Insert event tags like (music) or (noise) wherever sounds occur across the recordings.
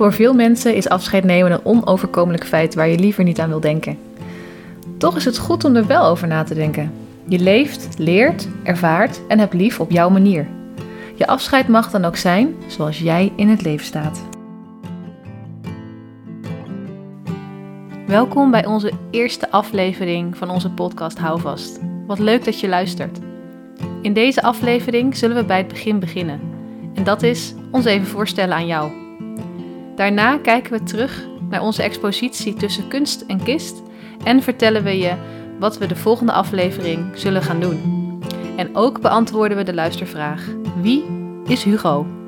Voor veel mensen is afscheid nemen een onoverkomelijk feit waar je liever niet aan wil denken. Toch is het goed om er wel over na te denken. Je leeft, leert, ervaart en hebt lief op jouw manier. Je afscheid mag dan ook zijn zoals jij in het leven staat. Welkom bij onze eerste aflevering van onze podcast Houvast. Wat leuk dat je luistert. In deze aflevering zullen we bij het begin beginnen. En dat is ons even voorstellen aan jou. Daarna kijken we terug naar onze expositie tussen kunst en kist en vertellen we je wat we de volgende aflevering zullen gaan doen. En ook beantwoorden we de luistervraag: wie is Hugo?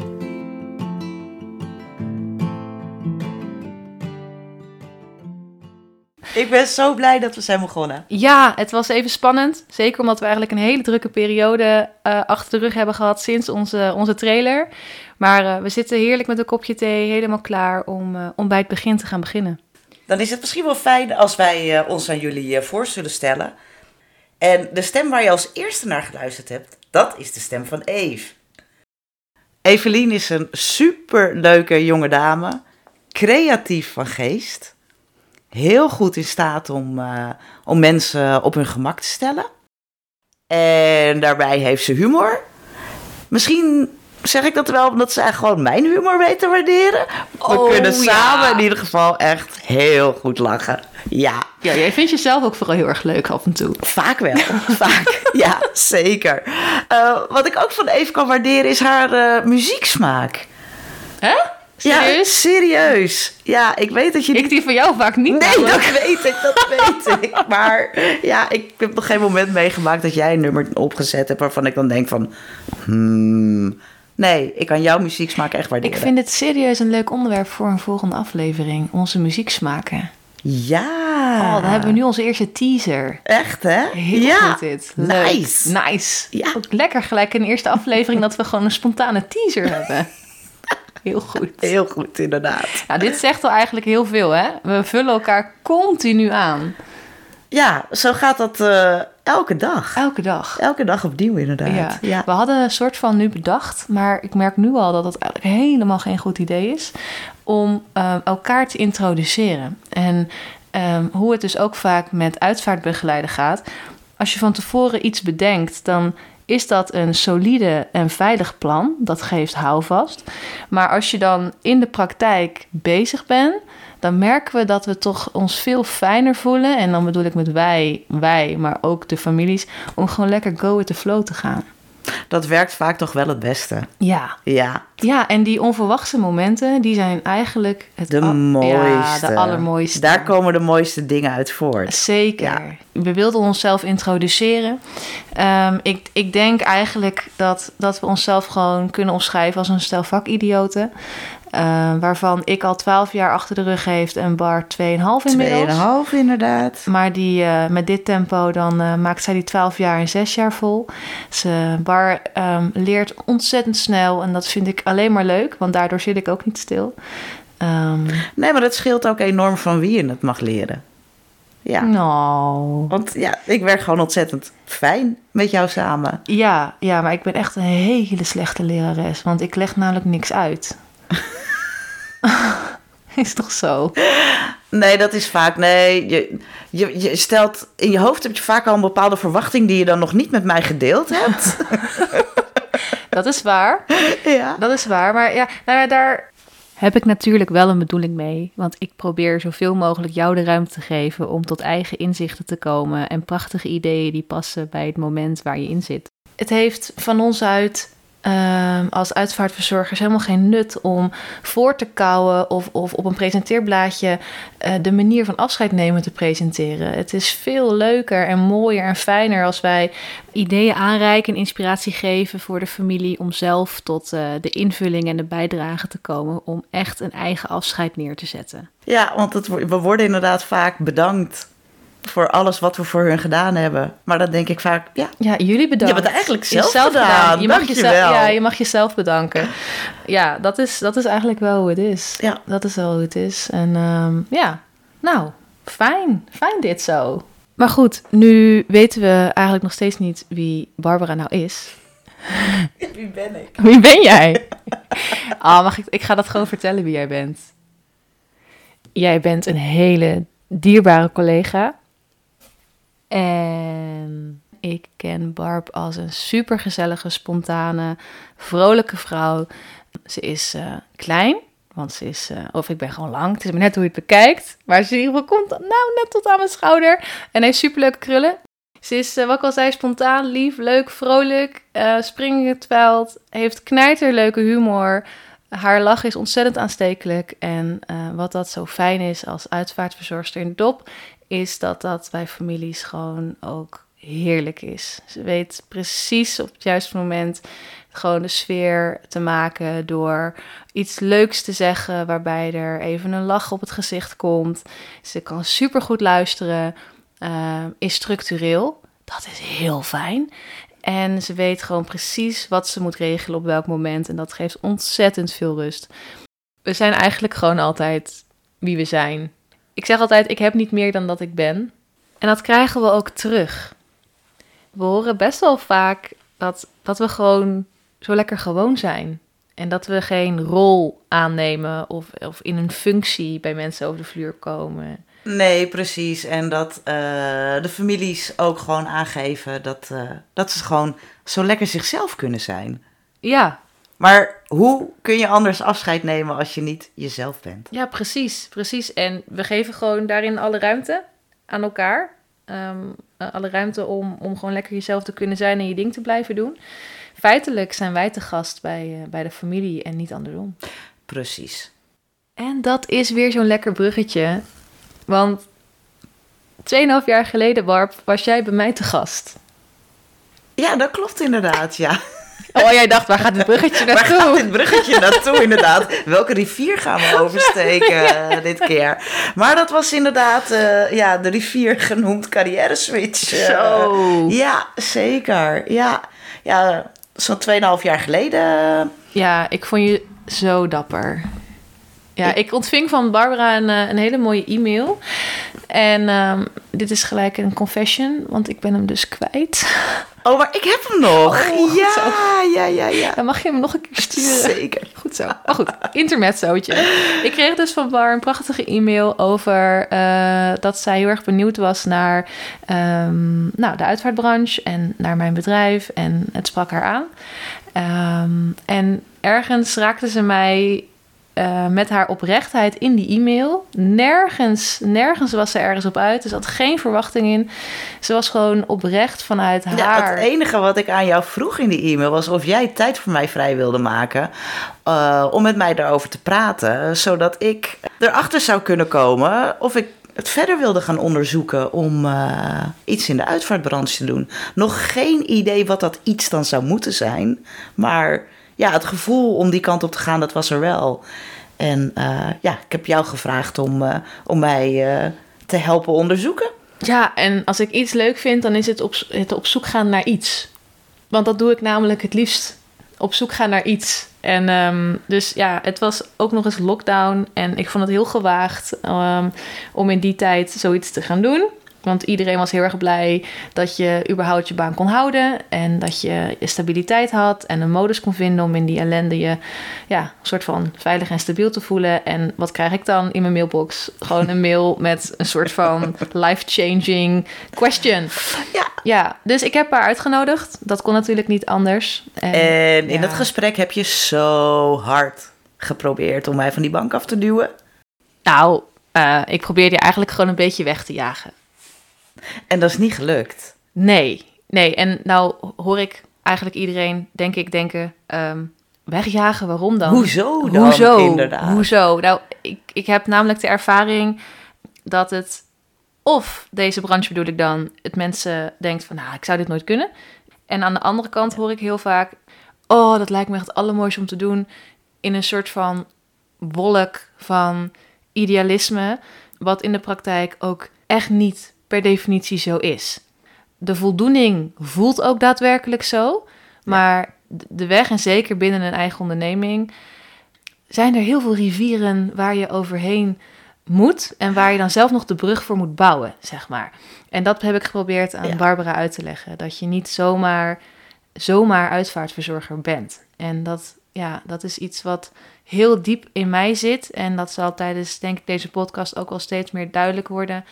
Ik ben zo blij dat we zijn begonnen. Ja, het was even spannend. Zeker omdat we eigenlijk een hele drukke periode uh, achter de rug hebben gehad sinds onze, onze trailer. Maar uh, we zitten heerlijk met een kopje thee, helemaal klaar om, uh, om bij het begin te gaan beginnen. Dan is het misschien wel fijn als wij ons aan jullie voor zullen stellen. En de stem waar je als eerste naar geluisterd hebt, dat is de stem van Eve. Evelien is een superleuke jonge dame, creatief van geest heel goed in staat om, uh, om mensen op hun gemak te stellen. En daarbij heeft ze humor. Misschien zeg ik dat wel omdat zij gewoon mijn humor weet te waarderen. We oh, kunnen samen ja. in ieder geval echt heel goed lachen. Ja. Ja, jij vindt jezelf ook vooral heel erg leuk af en toe. Vaak wel. (laughs) Vaak. Ja, zeker. Uh, wat ik ook van Eve kan waarderen is haar uh, muzieksmaak. Hè? Serieus? Ja, serieus. Ja, ik weet dat je... Ik die van jou vaak niet. Nee, dat weet ik, dat weet ik. (laughs) Maar ja, ik heb nog geen moment meegemaakt dat jij een nummer opgezet hebt waarvan ik dan denk van... Hmm, nee, ik kan jouw muzieksmaak echt waarderen. Ik vind het serieus een leuk onderwerp voor een volgende aflevering. Onze muzieksmaken. Ja. Oh, dan hebben we nu onze eerste teaser. Echt, hè? Heel ja. goed dit. Leuk. Nice. Nice. Ja. Ook lekker gelijk in de eerste aflevering dat we gewoon een spontane teaser (laughs) hebben. Heel goed. Heel goed, inderdaad. Ja, dit zegt al eigenlijk heel veel, hè? We vullen elkaar continu aan. Ja, zo gaat dat uh, elke dag. Elke dag. Elke dag opnieuw, inderdaad. Ja. ja. We hadden een soort van nu bedacht, maar ik merk nu al dat het eigenlijk helemaal geen goed idee is om uh, elkaar te introduceren. En um, hoe het dus ook vaak met uitvaartbegeleider gaat. Als je van tevoren iets bedenkt, dan is dat een solide en veilig plan. Dat geeft houvast. Maar als je dan in de praktijk bezig bent, dan merken we dat we toch ons veel fijner voelen. En dan bedoel ik met wij, wij, maar ook de families, om gewoon lekker go with the flow te gaan. Dat werkt vaak toch wel het beste. Ja. Ja. Ja, en die onverwachte momenten, die zijn eigenlijk het de mooiste. Ja, de allermooiste. Daar komen de mooiste dingen uit voort. Zeker. Ja. We wilden onszelf introduceren. Um, ik, ik denk eigenlijk dat, dat we onszelf gewoon kunnen omschrijven als een stel vakidioten. Uh, waarvan ik al 12 jaar achter de rug heeft en Bar 2,5 inmiddels. 2,5 inderdaad. Maar die, uh, met dit tempo dan uh, maakt zij die 12 jaar in 6 jaar vol. Ze, Bar um, leert ontzettend snel en dat vind ik alleen maar leuk, want daardoor zit ik ook niet stil. Um, nee, maar dat scheelt ook enorm van wie je het mag leren. Ja. Nou. Want ja, ik werk gewoon ontzettend fijn met jou samen. Ja, ja, maar ik ben echt een hele slechte lerares, want ik leg namelijk niks uit. (laughs) (laughs) is toch zo? Nee, dat is vaak. Nee, je, je, je stelt in je hoofd heb je vaak al een bepaalde verwachting die je dan nog niet met mij gedeeld hebt. (laughs) dat is waar. Ja. Dat is waar. Maar ja, nou, daar heb ik natuurlijk wel een bedoeling mee. Want ik probeer zoveel mogelijk jou de ruimte te geven om tot eigen inzichten te komen en prachtige ideeën die passen bij het moment waar je in zit. Het heeft van ons uit Um, als uitvaartverzorgers helemaal geen nut om voor te kouwen of, of op een presenteerblaadje uh, de manier van afscheid nemen te presenteren. Het is veel leuker en mooier en fijner als wij ideeën aanreiken en inspiratie geven voor de familie om zelf tot uh, de invulling en de bijdrage te komen om echt een eigen afscheid neer te zetten. Ja, want het, we worden inderdaad vaak bedankt voor alles wat we voor hun gedaan hebben. Maar dan denk ik vaak, ja. Ja, jullie bedanken. Je hebt het eigenlijk zelf, zelf gedaan. Je mag jezelf, ja, je mag jezelf bedanken. Ja, dat is, dat is eigenlijk wel hoe het is. Ja. Dat is wel hoe het is. En um, ja, nou, fijn. Fijn dit zo. Maar goed, nu weten we eigenlijk nog steeds niet wie Barbara nou is. (laughs) Wie ben ik? Wie ben jij? (laughs) Ah, oh, mag ik, ik ga dat gewoon vertellen wie jij bent. jij bent een hele dierbare collega. En ik ken Barb als een supergezellige, spontane, vrolijke vrouw. Ze is uh, klein, want ze is, uh, of ik ben gewoon lang. Het is maar net hoe je het bekijkt. Maar ze in ieder geval komt nou net tot aan mijn schouder. En heeft superleuke krullen. Ze is, uh, wat ik al zei, spontaan, lief, leuk, vrolijk. In het veld. Heeft knijterleuke humor. Haar lach is ontzettend aanstekelijk. En wat dat zo fijn is als uitvaartverzorgster in DOP... is dat dat bij families gewoon ook heerlijk is. Ze weet precies op het juiste moment gewoon de sfeer te maken door iets leuks te zeggen waarbij er even een lach op het gezicht komt. Ze kan supergoed luisteren, uh, is structureel. Dat is heel fijn. En ze weet gewoon precies wat ze moet regelen op welk moment. En dat geeft ontzettend veel rust. We zijn eigenlijk gewoon altijd wie we zijn. Ik zeg altijd: ik heb niet meer dan dat ik ben. En dat krijgen we ook terug. We horen best wel vaak dat, dat we gewoon zo lekker gewoon zijn. En dat we geen rol aannemen of, of in een functie bij mensen over de vloer komen. Nee, precies. En dat uh, de families ook gewoon aangeven dat, uh, dat ze gewoon zo lekker zichzelf kunnen zijn. Ja. Maar hoe kun je anders afscheid nemen als je niet jezelf bent? Ja, precies. Precies. En we geven gewoon daarin alle ruimte aan elkaar. Um, alle ruimte om, om gewoon lekker jezelf te kunnen zijn en je ding te blijven doen feitelijk zijn wij te gast bij, uh, bij de familie en niet andersom. Precies. En dat is weer zo'n lekker bruggetje. Want 2,5 jaar geleden, Barb, was jij bij mij te gast. Ja, dat klopt inderdaad, ja. Oh, jij dacht, waar gaat dit bruggetje naartoe? Waar gaat dit bruggetje naartoe, inderdaad? Welke rivier gaan we oversteken (laughs) dit keer? Maar dat was inderdaad uh, ja, de rivier genoemd carrière switch. Uh, Zo. Ja, zeker. Ja, ja zo'n 2,5 jaar geleden. Ja, ik vond je zo dapper. Ja, ik, ontving van Barbara een, een hele mooie e-mail. En um, dit is gelijk een confession, want ik ben hem dus kwijt. (laughs) Oh, maar ik heb hem nog. Oh, ja, ja, ja, ja. Dan mag je hem nog een keer sturen. Zeker. Goed zo. Maar goed, intermezzootje. Ik kreeg dus van Bar een prachtige e-mail over uh, dat zij heel erg benieuwd was naar um, nou, de uitvaartbranche en naar mijn bedrijf. En het sprak haar aan. Um, en ergens raakte ze mij uh, met haar oprechtheid in die e-mail. Nergens, nergens was ze ergens op uit. Er zat geen verwachting in. Ze was gewoon oprecht vanuit haar. Ja, het enige wat ik aan jou vroeg in die e-mail was of jij tijd voor mij vrij wilde maken. Uh, om met mij daarover te praten. Zodat ik erachter zou kunnen komen of ik het verder wilde gaan onderzoeken om uh, iets in de uitvaartbranche te doen. Nog geen idee wat dat iets dan zou moeten zijn. Maar ja, het gevoel om die kant op te gaan, dat was er wel. En uh, ja, ik heb jou gevraagd om, uh, om mij uh, te helpen onderzoeken. Ja, en als ik iets leuk vind, dan is het op, het op zoek gaan naar iets. Want dat doe ik namelijk het liefst. Op zoek gaan naar iets. En um, dus ja, het was ook nog eens lockdown. En ik vond het heel gewaagd um, om in die tijd zoiets te gaan doen. Want iedereen was heel erg blij dat je überhaupt je baan kon houden. En dat je stabiliteit had. En een modus kon vinden om in die ellende je ja, een soort van veilig en stabiel te voelen. En wat krijg ik dan in mijn mailbox? Gewoon een mail (laughs) met een soort van life-changing question. Ja. Ja, dus ik heb haar uitgenodigd. Dat kon natuurlijk niet anders. En, en in ja. dat gesprek heb je zo hard geprobeerd om mij van die bank af te duwen. Nou, uh, ik probeerde je eigenlijk gewoon een beetje weg te jagen. En dat is niet gelukt. Nee, nee. En nou hoor ik eigenlijk iedereen, denk ik, denken... Um, wegjagen, waarom dan? Hoezo dan, Hoezo? inderdaad? Hoezo? Nou, ik, ik heb namelijk de ervaring dat het... Of deze branche bedoel ik dan, het mensen denkt van... Nou, ik zou dit nooit kunnen. En aan de andere kant hoor ik heel vaak... Oh, dat lijkt me echt het allermooiste om te doen... in een soort van wolk van idealisme... wat in de praktijk ook echt niet per definitie zo is. De voldoening voelt ook daadwerkelijk zo, maar de weg, en zeker binnen een eigen onderneming, zijn er heel veel rivieren waar je overheen moet en waar je dan zelf nog de brug voor moet bouwen, zeg maar. En dat heb ik geprobeerd aan ja. Barbara uit te leggen, dat je niet zomaar, zomaar uitvaartverzorger bent. En dat ja, dat is iets wat heel diep in mij zit. En dat zal tijdens, denk ik, deze podcast ook al steeds meer duidelijk worden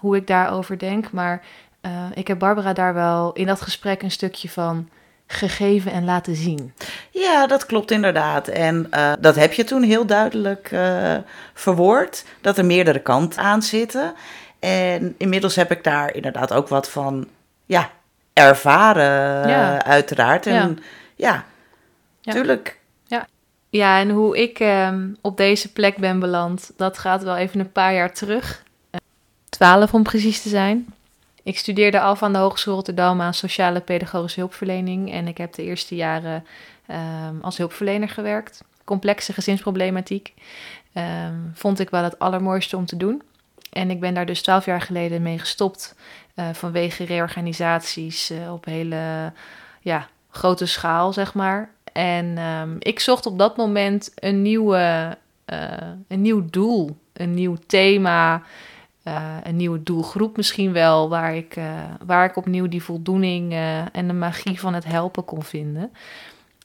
hoe ik daarover denk. Maar uh, ik heb Barbara daar wel in dat gesprek een stukje van gegeven en laten zien. Ja, dat klopt inderdaad. En uh, dat heb je toen heel duidelijk uh, verwoord, dat er meerdere kanten aan zitten. En inmiddels heb ik daar inderdaad ook wat van ja, ervaren, ja. uiteraard. En ja, ja, ja. tuurlijk. Ja. ja, en hoe ik um, op deze plek ben beland, dat gaat wel even een paar jaar terug. Twaalf om precies te zijn. Ik studeerde af aan de Hogeschool Rotterdam aan sociale pedagogische hulpverlening. En ik heb de eerste jaren um, als hulpverlener gewerkt. Complexe gezinsproblematiek. Um, vond ik wel het allermooiste om te doen. En ik ben daar dus twaalf jaar geleden mee gestopt. Uh, vanwege reorganisaties uh, op hele ja, grote schaal, zeg maar. En um, ik zocht op dat moment een, nieuwe, uh, een nieuw doel, een nieuw thema. Uh, een nieuwe doelgroep misschien wel, waar ik, uh, waar ik opnieuw die voldoening uh, en de magie van het helpen kon vinden.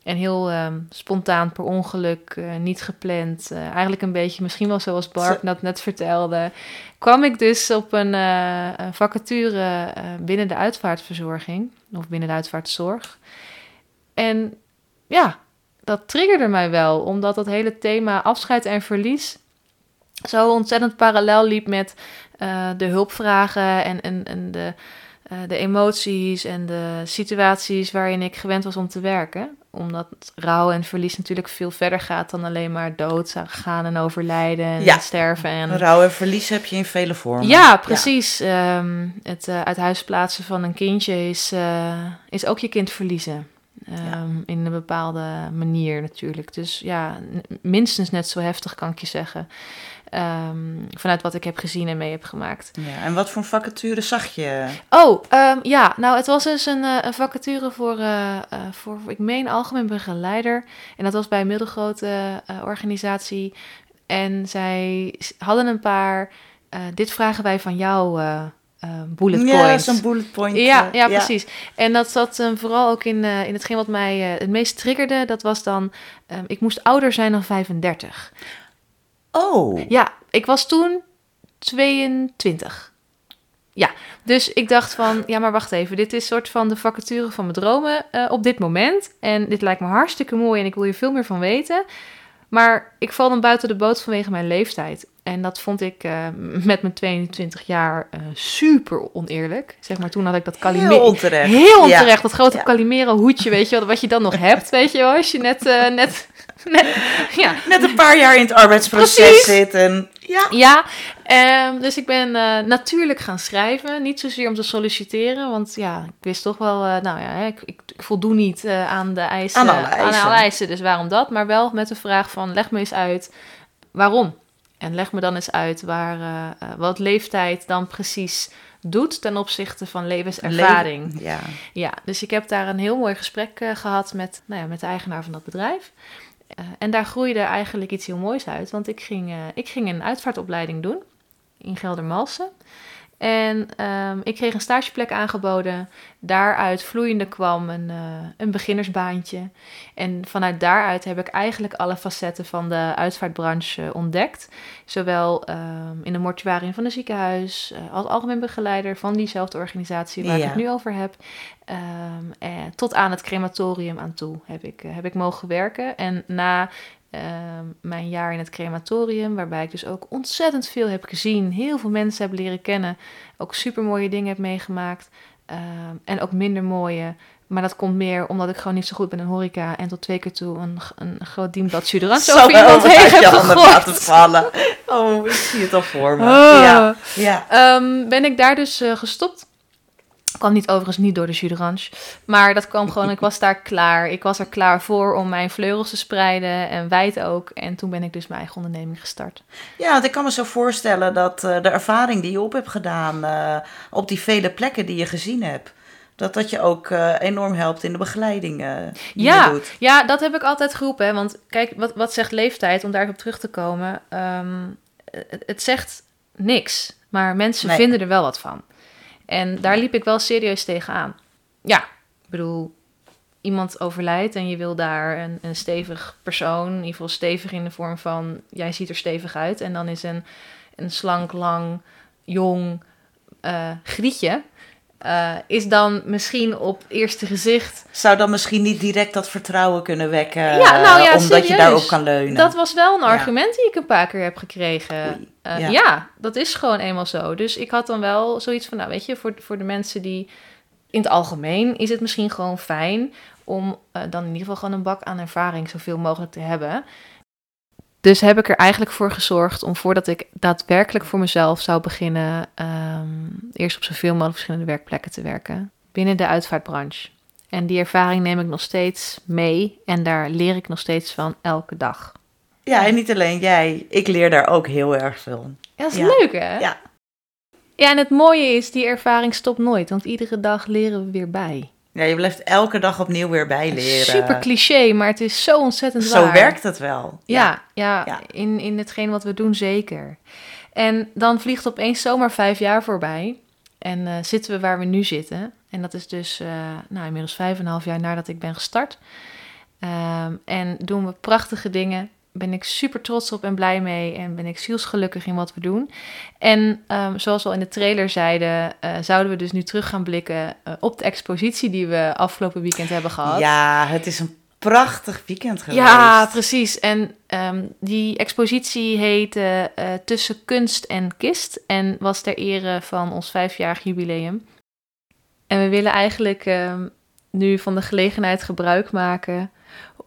En heel ehm, spontaan, per ongeluk, niet gepland, eigenlijk een beetje misschien wel zoals Barb dat net vertelde, kwam ik dus op een, een vacature binnen de uitvaartverzorging of binnen de uitvaartzorg. En ja, dat triggerde mij wel, omdat dat hele thema afscheid en verlies zo ontzettend parallel liep met uh, de hulpvragen en, en, en de, uh, de emoties en de situaties waarin ik gewend was om te werken. Omdat rouw en verlies natuurlijk veel verder gaat dan alleen maar dood gaan en overlijden en ja. sterven. En... Rouw en verlies heb je in vele vormen. Ja, precies. Ja. Um, het uh, uit huis plaatsen van een kindje is, is ook je kind verliezen. Um, ja. In een bepaalde manier natuurlijk. Dus ja, minstens net zo heftig kan ik je zeggen. Um, vanuit wat ik heb gezien en mee heb gemaakt. Ja, en wat voor vacature zag je? Oh, um, ja, nou het was dus een, uh, een vacature voor, uh, uh, voor, ik meen, algemeen begeleider. En dat was bij een middelgrote organisatie. En zij hadden een paar, dit vragen wij van jou... bullet points. Ja, zo'n bullet point. Ja, ja, ja, precies. En dat zat um, vooral ook in, in hetgeen wat mij het meest triggerde. Dat was dan, ik moest ouder zijn dan 35. Oh. Ja, ik was toen 22. Ja, dus ik dacht van, ja, maar wacht even. Dit is soort van de vacature van mijn dromen uh, op dit moment. En dit lijkt me hartstikke mooi en ik wil hier veel meer van weten. Maar ik val dan buiten de boot vanwege mijn leeftijd. En dat vond ik uh, met mijn 22 jaar uh, super oneerlijk. Zeg maar, toen had ik dat Calimero... Heel onterecht. Heel onterecht. Ja. Dat grote ja. Calimero hoedje, weet je wel. Wat je dan nog hebt, weet je wel. Als je net... Uh, net, (laughs) net, ja. net een paar jaar in het arbeidsproces Precies. zit. En, ja, ja um, dus ik ben natuurlijk gaan schrijven. Niet zozeer om te solliciteren. Want ja, ik wist toch wel... nou ja, ik, ik, ik voldoe niet aan de eisen. Aan alle eisen. Aan alle eisen. Dus waarom dat? Maar wel met de vraag van, leg me eens uit... Waarom? En leg me dan eens uit waar, wat leeftijd dan precies doet ten opzichte van levenservaring. Le ja. ja, dus ik heb daar een heel mooi gesprek gehad met, nou ja, met de eigenaar van dat bedrijf. Uh, en daar groeide eigenlijk iets heel moois uit, want ik ging, ik ging een uitvaartopleiding doen in Geldermalsen. En um, ik kreeg een stageplek aangeboden. Daaruit vloeiende kwam een, uh, een beginnersbaantje. En vanuit daaruit heb ik eigenlijk alle facetten van de uitvaartbranche ontdekt. Zowel um, in de mortuarium van het ziekenhuis, uh, als algemeen begeleider van diezelfde organisatie waar ja. ik het nu over heb. Um, eh, tot aan het crematorium aan toe heb ik, heb ik mogen werken. En na uh, mijn jaar in het crematorium, waarbij ik dus ook ontzettend veel heb gezien, heel veel mensen heb leren kennen, ook super mooie dingen heb meegemaakt uh, en ook minder mooie. Maar dat komt meer omdat ik gewoon niet zo goed ben in horeca en tot twee keer toe een, een groot dienblad Suderans over iemand heen heb je handen laten vallen. Oh, ik zie het al voor me. Oh. Ja. ja. Um, ben ik daar dus uh, gestopt kwam niet overigens niet door de Juderange. Maar dat kwam gewoon, ik was daar klaar. Ik was er klaar voor om mijn vleugels te spreiden en wijd ook. En toen ben ik dus mijn eigen onderneming gestart. Ja, want ik kan me zo voorstellen dat uh, de ervaring die je op hebt gedaan uh, op die vele plekken die je gezien hebt. Dat dat je ook uh, enorm helpt in de begeleiding die ja, je doet. Ja, dat heb ik altijd geroepen. Hè? Want kijk, wat, wat zegt leeftijd, om daarop terug te komen? Um, het, het, zegt niks, maar mensen nee. vinden er wel wat van. En daar liep ik wel serieus tegenaan. Ja, ik bedoel, iemand overlijdt en je wil daar een, een stevig persoon, in ieder geval stevig in de vorm van jij ziet er stevig uit. En dan is een, een slank, lang, jong uh, grietje. Uh, is dan misschien op eerste gezicht. Zou dan misschien niet direct dat vertrouwen kunnen wekken? Ja, nou ja, omdat je daarop kan leunen. Dat was wel een argument die ik een paar keer heb gekregen. Uh, ja. ja. dat is gewoon eenmaal zo. Dus ik had dan wel zoiets van: nou, weet je, voor, voor de mensen die. In het algemeen is het misschien gewoon fijn om uh, dan in ieder geval gewoon een bak aan ervaring zoveel mogelijk te hebben. Dus heb ik er eigenlijk voor gezorgd om voordat ik daadwerkelijk voor mezelf zou beginnen, um, eerst op zoveel mogelijk verschillende werkplekken te werken binnen de uitvaartbranche. En die ervaring neem ik nog steeds mee en daar leer ik nog steeds van elke dag. Ja, en niet alleen jij, ik leer daar ook heel erg veel. Ja, dat is leuk hè? Ja. Ja, en het mooie is, die ervaring stopt nooit, want iedere dag leren we weer bij. Ja, je blijft elke dag opnieuw weer bijleren. Super cliché, maar het is zo ontzettend zo waar. Zo werkt het wel. Ja, ja, ja, In, in hetgeen wat we doen zeker. En dan vliegt opeens zomaar vijf jaar voorbij. En uh, zitten we waar we nu zitten. En dat is dus uh, nou, inmiddels vijf en een half jaar nadat ik ben gestart. Um, en doen we prachtige dingen ben ik super trots op en blij mee. En ben ik zielsgelukkig in wat we doen. En um, zoals we al in de trailer zeiden, uh, zouden we dus nu terug gaan blikken uh, op de expositie die we afgelopen weekend hebben gehad. Ja, het is een prachtig weekend geweest. Ja, precies. En um, die expositie heette uh, Tussen Kunst en Kist. En was ter ere van ons vijfjarig jubileum. En we willen eigenlijk um, nu van de gelegenheid gebruik maken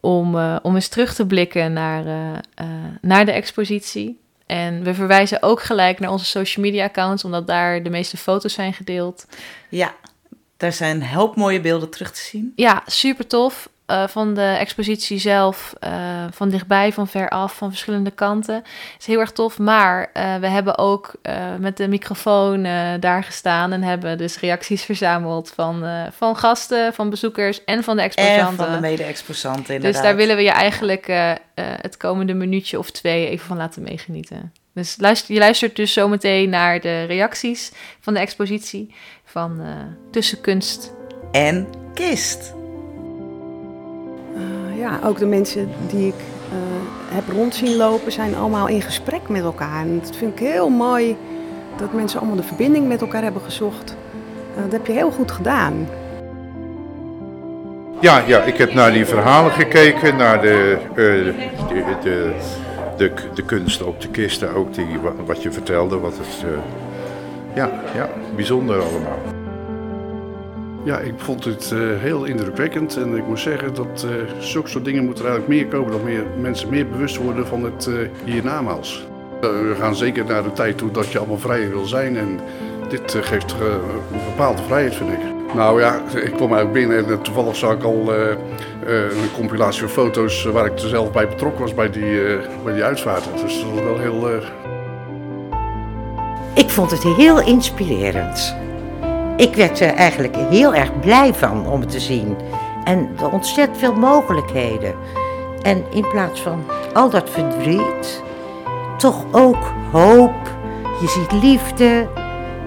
om, uh, om eens terug te blikken naar, uh, uh, naar de expositie. En we verwijzen ook gelijk naar onze social media accounts, omdat daar de meeste foto's zijn gedeeld. Ja, daar zijn help mooie beelden terug te zien. Ja, super tof. Uh, van de expositie zelf, uh, van dichtbij, van ver af, van verschillende kanten. is heel erg tof, maar uh, we hebben ook met de microfoon daar gestaan en hebben dus reacties verzameld van, van gasten, van bezoekers en van de exposanten. En van de mede-exposanten, Dus daar willen we je eigenlijk het komende minuutje of twee even van laten meegenieten. Dus luister, je luistert dus zometeen naar de reacties van de expositie van Tussen Kunst en Kist ja, ook de mensen die ik uh, heb rond zien lopen zijn allemaal in gesprek met elkaar. En dat vind ik heel mooi dat mensen allemaal de verbinding met elkaar hebben gezocht. Uh, dat heb je heel goed gedaan. Ja, ja, ik heb naar die verhalen gekeken, naar de, uh, de, de, de, de, kunst op de kisten, ook die, wat je vertelde. Wat het, ja, ja, bijzonder allemaal. Ja, ik vond het uh, heel indrukwekkend en ik moet zeggen dat uh, zulke soort dingen moeten er eigenlijk meer komen, dat meer, mensen meer bewust worden van het uh, hiernamaals. we gaan zeker naar de tijd toe dat je allemaal vrij wil zijn en dit geeft een bepaalde vrijheid, vind ik. Nou ja, ik kwam eigenlijk binnen en toevallig zag ik al een compilatie van foto's waar ik er zelf bij betrokken was bij die, bij die uitvaart. Dus dat was wel heel... Ik vond het heel inspirerend. Ik werd er eigenlijk heel erg blij van om het te zien. En ontzettend veel mogelijkheden. En in plaats van al dat verdriet, toch ook hoop. Je ziet liefde,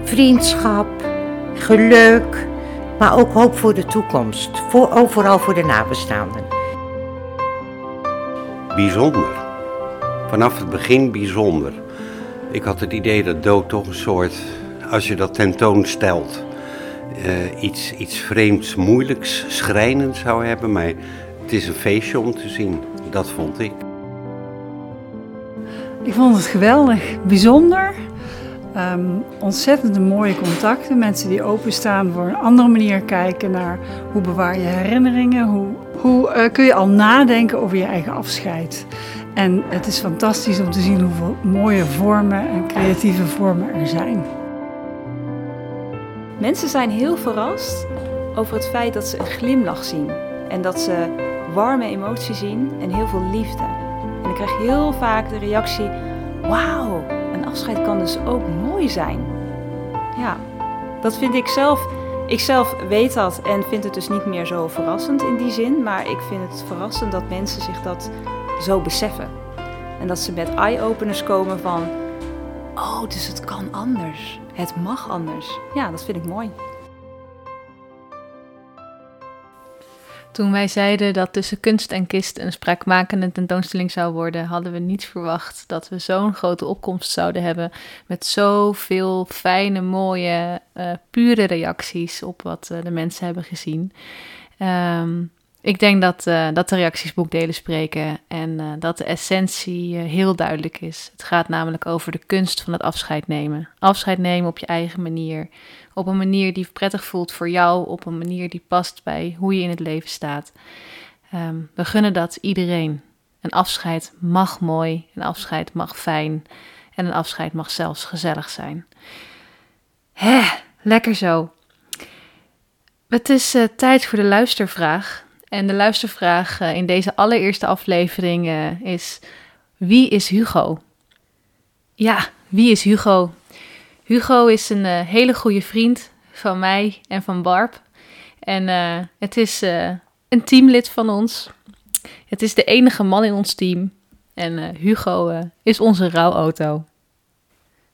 vriendschap, geluk, maar ook hoop voor de toekomst. Voor, ook vooral voor de nabestaanden. Bijzonder. Vanaf het begin bijzonder. Ik had het idee dat dood toch een soort, als je dat tentoonstelt, uh, iets, iets vreemds, moeilijks, schrijnends zou hebben. Maar het is een feestje om te zien. Dat vond ik. Ik vond het geweldig, bijzonder. Um, ontzettend mooie contacten. Mensen die openstaan voor een andere manier kijken naar hoe bewaar je herinneringen. Hoe, hoe uh, kun je al nadenken over je eigen afscheid. En het is fantastisch om te zien hoeveel mooie vormen en creatieve vormen er zijn. Mensen zijn heel verrast over het feit dat ze een glimlach zien. En dat ze warme emoties zien en heel veel liefde. En ik krijg heel vaak de reactie: Wauw, een afscheid kan dus ook mooi zijn. Ja, dat vind ik zelf. Ik zelf weet dat en vind het dus niet meer zo verrassend in die zin. Maar ik vind het verrassend dat mensen zich dat zo beseffen. En dat ze met eye-openers komen van: Oh, dus het kan anders. Het mag anders. Ja, dat vind ik mooi. Toen wij zeiden dat tussen kunst en kist een spraakmakende tentoonstelling zou worden, hadden we niet verwacht dat we zo'n grote opkomst zouden hebben met zoveel fijne, mooie, uh, pure reacties op wat uh, de mensen hebben gezien. Um, ik denk dat, uh, dat de reacties boekdelen spreken en dat de essentie heel duidelijk is. Het gaat namelijk over de kunst van het afscheid nemen. Afscheid nemen op je eigen manier, op een manier die prettig voelt voor jou, op een manier die past bij hoe je in het leven staat. Um, we gunnen dat iedereen. Een afscheid mag mooi, een afscheid mag fijn en een afscheid mag zelfs gezellig zijn. Hè, lekker zo. Het is tijd voor de luistervraag. En de luistervraag uh, in deze allereerste aflevering uh, is: Wie is Hugo? Ja, wie is Hugo? Hugo is een uh, hele goede vriend van mij en van Barb. En het is een teamlid van ons. Het is de enige man in ons team. En Hugo is onze rouwauto.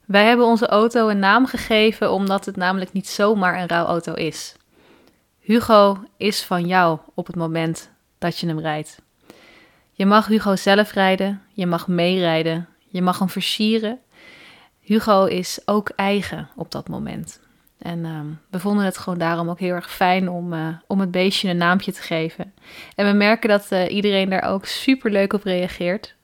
Wij hebben onze auto een naam gegeven omdat het namelijk niet zomaar een rouwauto is. Hugo is van jou op het moment dat je hem rijdt. Je mag Hugo zelf rijden, je mag meerijden, je mag hem versieren Hugo is ook eigen op dat moment. En uh, we vonden het gewoon daarom ook heel erg fijn om, uh, om het beestje een naampje te geven. En we merken dat uh, iedereen daar ook super leuk op reageert.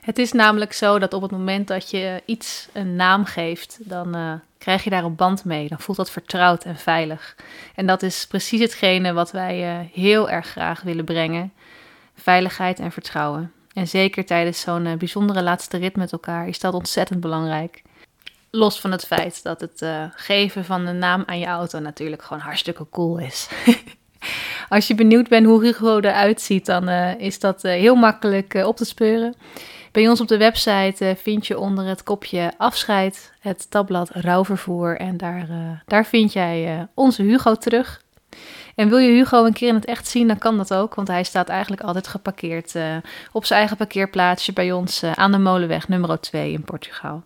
Het is namelijk zo dat op het moment dat je iets een naam geeft, dan uh, krijg je daar een band mee. Dan voelt dat vertrouwd en veilig. En dat is precies hetgene wat wij heel erg graag willen brengen: veiligheid en vertrouwen. En zeker tijdens zo'n uh, bijzondere laatste rit met elkaar is dat ontzettend belangrijk. Los van het feit dat het uh, geven van een naam aan je auto natuurlijk gewoon hartstikke cool is. (laughs) (laughs) Als je benieuwd bent hoe Hugo eruit ziet, dan uh, is dat heel makkelijk op te speuren. Bij ons op de website vind je onder het kopje afscheid het tabblad rouwvervoer. En daar, daar vind jij onze Hugo terug. En wil je Hugo een keer in het echt zien, dan kan dat ook. Want hij staat eigenlijk altijd geparkeerd op zijn eigen parkeerplaatsje bij ons aan de Molenweg nummer 2 in Portugal.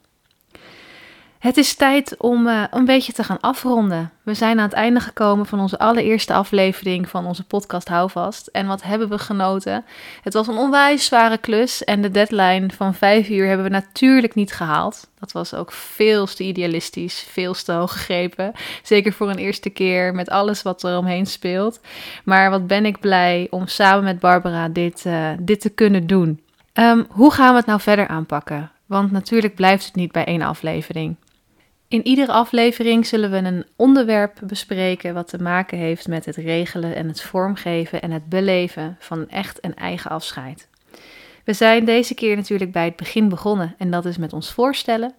Het is tijd om uh, een beetje te gaan afronden. We zijn aan het einde gekomen van onze allereerste aflevering van onze podcast Houvast. En wat hebben we genoten? Het was een onwijs zware klus en de deadline van vijf uur hebben we natuurlijk niet gehaald. Dat was ook veel te idealistisch, veel te hoog gegrepen. Zeker voor een eerste keer met alles wat er omheen speelt. Maar wat ben ik blij om samen met Barbara dit, uh, dit te kunnen doen. Um, hoe gaan we het nou verder aanpakken? Want natuurlijk blijft het niet bij één aflevering. In iedere aflevering zullen we een onderwerp bespreken wat te maken heeft met het regelen en het vormgeven en het beleven van echt een eigen afscheid. We zijn deze keer natuurlijk bij het begin begonnen en dat is met ons voorstellen.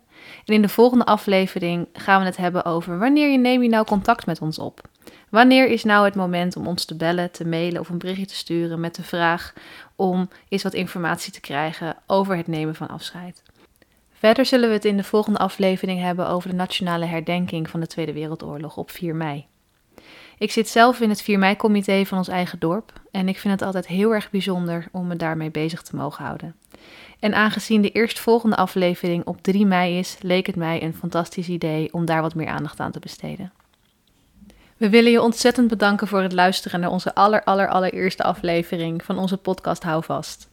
En in de volgende aflevering gaan we het hebben over wanneer je neem je nou contact met ons op. Wanneer is nou het moment om ons te bellen, te mailen of een berichtje te sturen met de vraag om eens wat informatie te krijgen over het nemen van afscheid. Verder zullen we het in de volgende aflevering hebben over de nationale herdenking van de Tweede Wereldoorlog op 4 mei. Ik zit zelf in het 4 mei-comité van ons eigen dorp en ik vind het altijd heel erg bijzonder om me daarmee bezig te mogen houden. En aangezien de eerstvolgende aflevering op 3 mei is, leek het mij een fantastisch idee om daar wat meer aandacht aan te besteden. We willen je ontzettend bedanken voor het luisteren naar onze aller, aller, allereerste aflevering van onze podcast Houvast.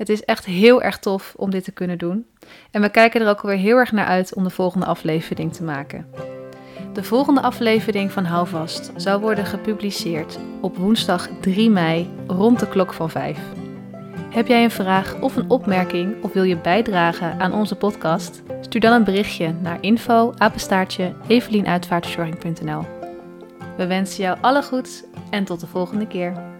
Het is echt heel erg tof om dit te kunnen doen. En we kijken er ook weer heel erg naar uit om de volgende aflevering te maken. De volgende aflevering van Houvast zou worden gepubliceerd op woensdag 3 mei rond de klok van 5. Heb jij een vraag of een opmerking of wil je bijdragen aan onze podcast? Stuur dan een berichtje naar info We wensen jou alle goeds en tot de volgende keer.